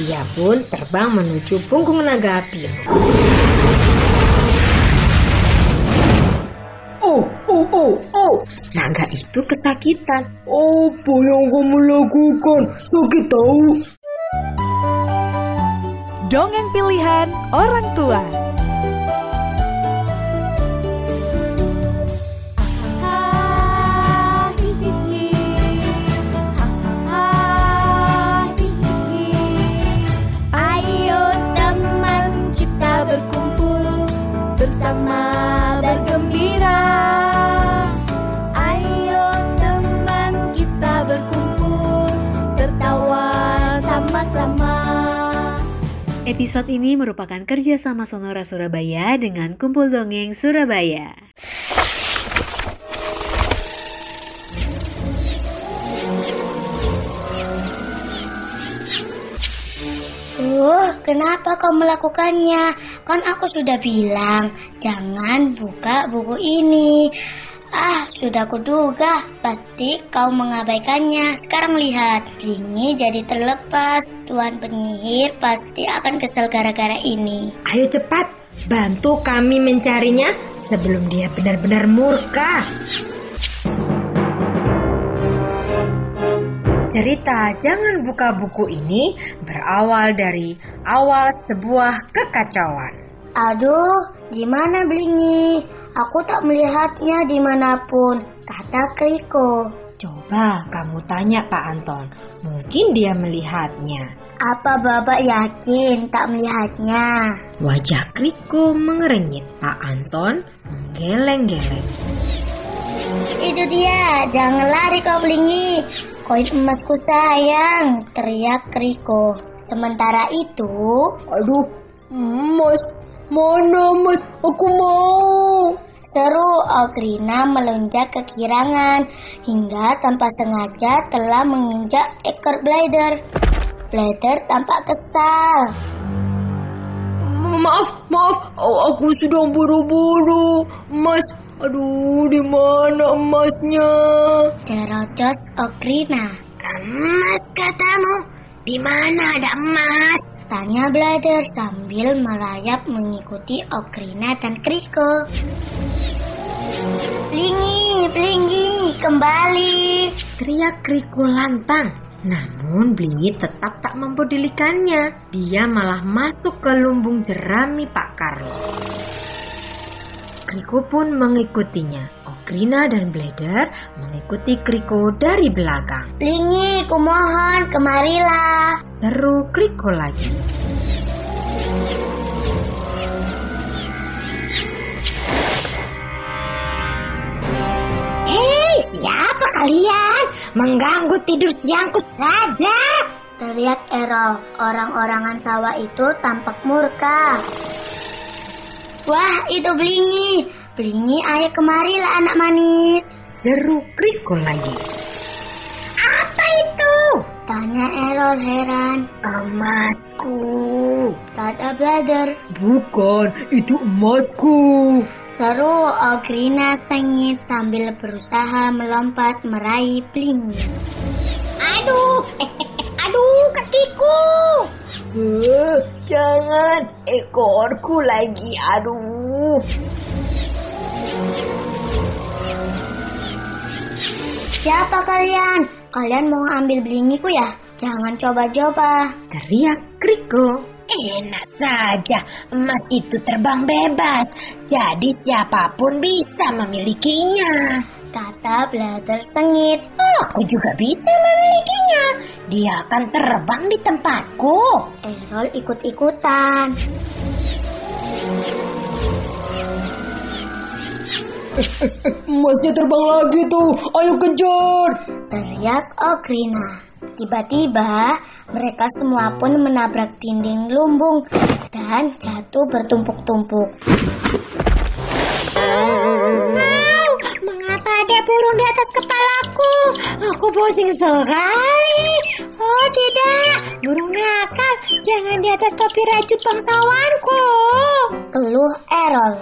Dia pun terbang menuju punggung naga api. Oh, oh, oh, oh. Naga itu kesakitan. Apa yang kamu lakukan? Sakit tahu. Dongeng pilihan orang tua. Episode ini merupakan kerjasama Sonora Surabaya dengan Kumpul Dongeng Surabaya. Uh, kenapa kau melakukannya? Kan aku sudah bilang, jangan buka buku ini. Ah, sudah kuduga, pasti kau mengabaikannya. Sekarang lihat, ini jadi terlepas. Tuan penyihir pasti akan kesel gara-gara ini. Ayo cepat, bantu kami mencarinya sebelum dia benar-benar murka. Cerita Jangan Buka Buku ini berawal dari awal sebuah kekacauan. Aduh, di mana Blingi? Aku tak melihatnya di mana pun, kata Kriko. Coba kamu tanya Pak Anton, mungkin dia melihatnya. Apa Bapak yakin tak melihatnya? Wajah Kriko mengerenyit. Pak Anton menggeleng-geleng. Itu dia, jangan lari kau Blingi. Koin emasku sayang, teriak Kriko. Sementara itu, Aduh, Mas, mana Mas? Aku mau. seru Ogrina melonjak ke kirangan hingga tanpa sengaja telah menginjak ekor Blader. Blader tampak kesal. Maaf, maaf, Oh, aku sedang buru-buru. Mas, aduh, di mana emasnya? Cerocos Ogrina. Emas katamu, di mana ada emas? Tanya Blader sambil merayap mengikuti Ogrina dan Kriko. Blingi, Blingi, kembali. Teriak Kriko lantang. Namun Blingi tetap tak mempedulikannya. Dia malah masuk ke lumbung jerami Pak Karlo. Kriko pun mengikutinya. Ogrina dan Blader mengikuti Kriko dari belakang. Blingi, kumohon, kemarilah. Seru Kriko lagi. Hei, siapa kalian? Mengganggu tidur siangku saja. Teriak Erol, orang-orangan sawah itu tampak murka. Wah, itu Blingi. Blingi, ayo kemarilah anak manis. Seru Kriko lagi. Apa itu? Tanya Erol heran. Emasku. Kata Blader. Bukan, itu emasku. Seru Ogrina sengit sambil berusaha melompat meraih Blingi. Aduh, aduh kakiku. Eh, jangan, ekorku lagi, aduh. Siapa kalian? Kalian mau ambil Blingiku ya? Jangan coba-coba. Teriak Kriko. Enak saja, emas itu terbang bebas, jadi siapa pun bisa memilikinya. Kata Blader sengit. Aku juga bisa memilikinya. Dia akan terbang di tempatku. Errol ikut-ikutan. Emasnya terbang lagi tuh, ayo kejar. Teriak Okrina. Tiba-tiba mereka semua pun menabrak dinding lumbung dan jatuh bertumpuk-tumpuk. Mengapa ada burung di atas kepalaku? Aku pusing sekali. Oh tidak, burung nakal. Jangan di atas topi rajut bangsawanku. Keluh Errol.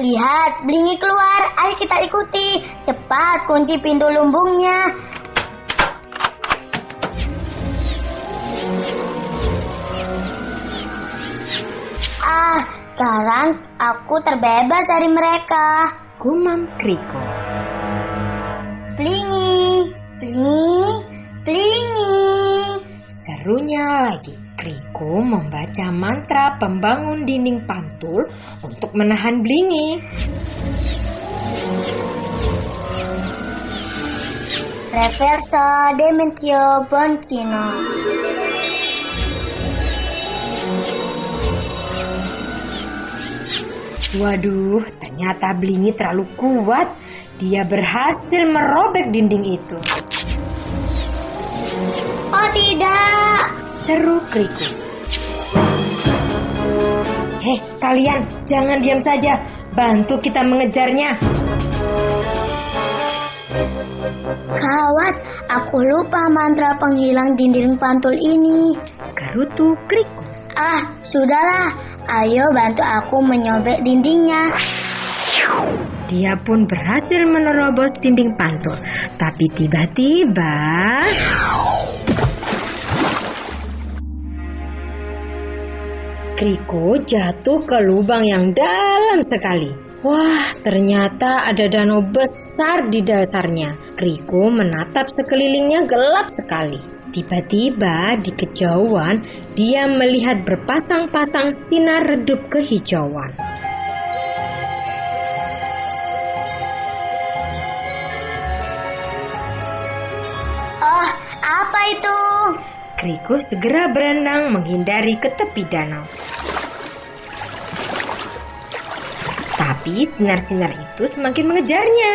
Lihat, Blingi keluar. Ayo kita ikuti. Cepat kunci pintu lumbungnya. Ah, sekarang aku terbebas dari mereka. Gumam Kriko. Blingi, Blingi, Blingi. Serunya lagi. Kriko membaca mantra pembangun dinding pantul untuk menahan Blingi. Reversa Dementio Boncino. Waduh, ternyata Blingi terlalu kuat. Dia berhasil merobek dinding itu. Oh tidak, Seru Kriko. Hei, kalian jangan diam saja. Bantu kita mengejarnya. Kawat, aku lupa mantra penghilang dinding pantul ini. Gerutu Kriko. Ah, sudahlah. Ayo bantu aku menyobek dindingnya. Dia pun berhasil menerobos dinding pantul. Tapi tiba-tiba... Kriko jatuh ke lubang yang dalam sekali. Wah, ternyata ada danau besar di dasarnya. Kriko menatap sekelilingnya gelap sekali. Tiba-tiba di kejauhan dia melihat berpasang-pasang sinar redup kehijauan. Oh, apa itu? Kriko segera berenang menghindari ke tepi danau. Tapi sinar-sinar itu semakin mengejarnya.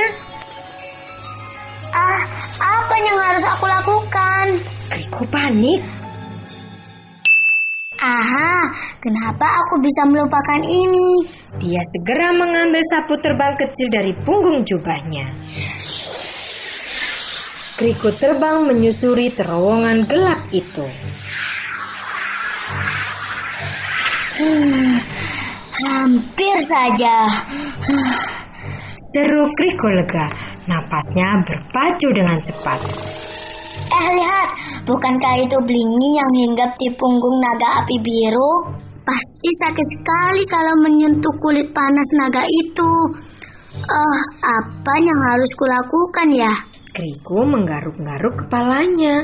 Ah, apa yang harus aku lakukan? Kriko panik. Aha, kenapa aku bisa melupakan ini? Dia segera mengambil sapu terbang kecil dari punggung jubahnya. Kriko terbang menyusuri terowongan gelap itu. Hmm, hampir saja. Seru Kriko lega. Napasnya berpacu dengan cepat. Eh lihat, bukankah itu Blingi yang hinggap di punggung naga api biru? Pasti sakit sekali kalau menyentuh kulit panas naga itu. Oh, apa yang harus kulakukan ya? Kriko menggaruk-garuk kepalanya.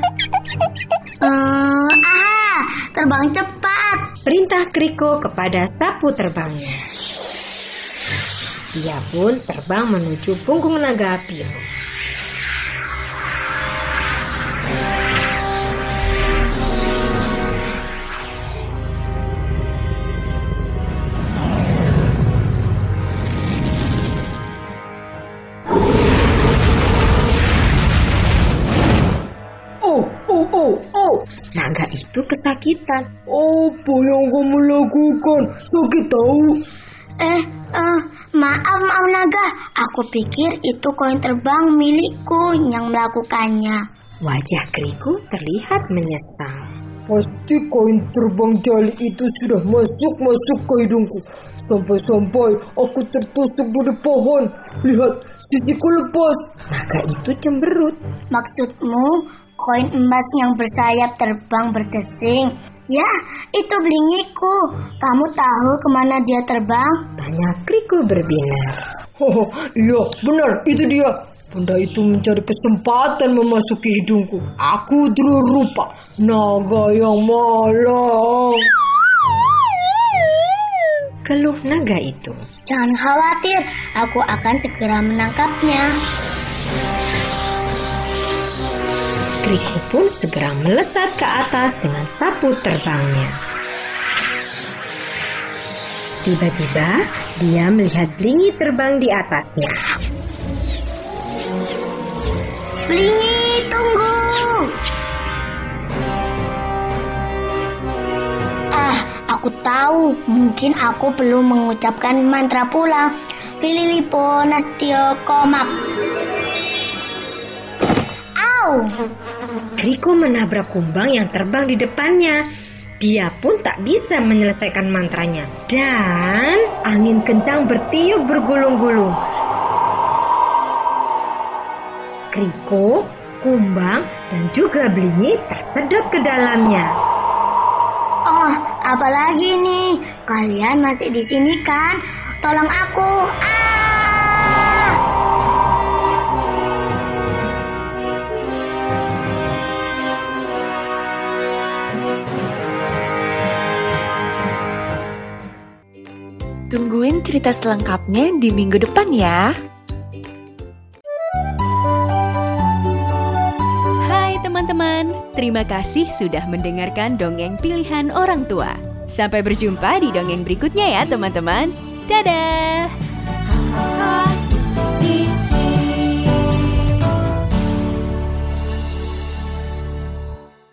Eh, aha, terbang cepat. Perintah Kriko kepada sapu terbangnya. Dia pun terbang menuju punggung naga api. Itu kesakitan. Apa yang kamu lakukan? Sakit tahu. Eh, eh, maaf, maaf naga. Aku pikir itu koin terbang milikku yang melakukannya. Wajah Kriko terlihat menyesal. Pasti koin terbang jali itu sudah masuk-masuk ke hidungku. Sampai-sampai aku tertusuk dari pohon. Lihat, sisiku lepas. Naga itu cemberut. Maksudmu, koin emas yang bersayap terbang berdesing? Ya, itu blingiku. Kamu tahu ke mana dia terbang? Tanya Kriko berbinar. Oh, iya, benar, itu dia. Benda itu mencari kesempatan memasuki hidungku. Aku rupa naga yang malang. Keluh naga itu. Jangan khawatir, aku akan segera menangkapnya. Kriko pun segera melesat ke atas dengan sapu terbangnya. Tiba-tiba dia melihat Blingi terbang di atasnya. Blingi, tunggu! Ah, aku tahu. Mungkin aku perlu mengucapkan mantra pula. Pililipo Nastio Komak. Au! Kriko menabrak kumbang yang terbang di depannya. Dia pun tak bisa menyelesaikan mantranya. Dan angin kencang bertiup bergulung-gulung. Kriko, kumbang, dan juga Blingi tersedot ke dalamnya. Oh, apa lagi nih? Kalian masih di sini kan? Tolong aku. Ah! Tungguin cerita selengkapnya di minggu depan ya. Hai teman-teman, terima kasih sudah mendengarkan dongeng pilihan orang tua. Sampai berjumpa di dongeng berikutnya ya teman-teman. Dadah!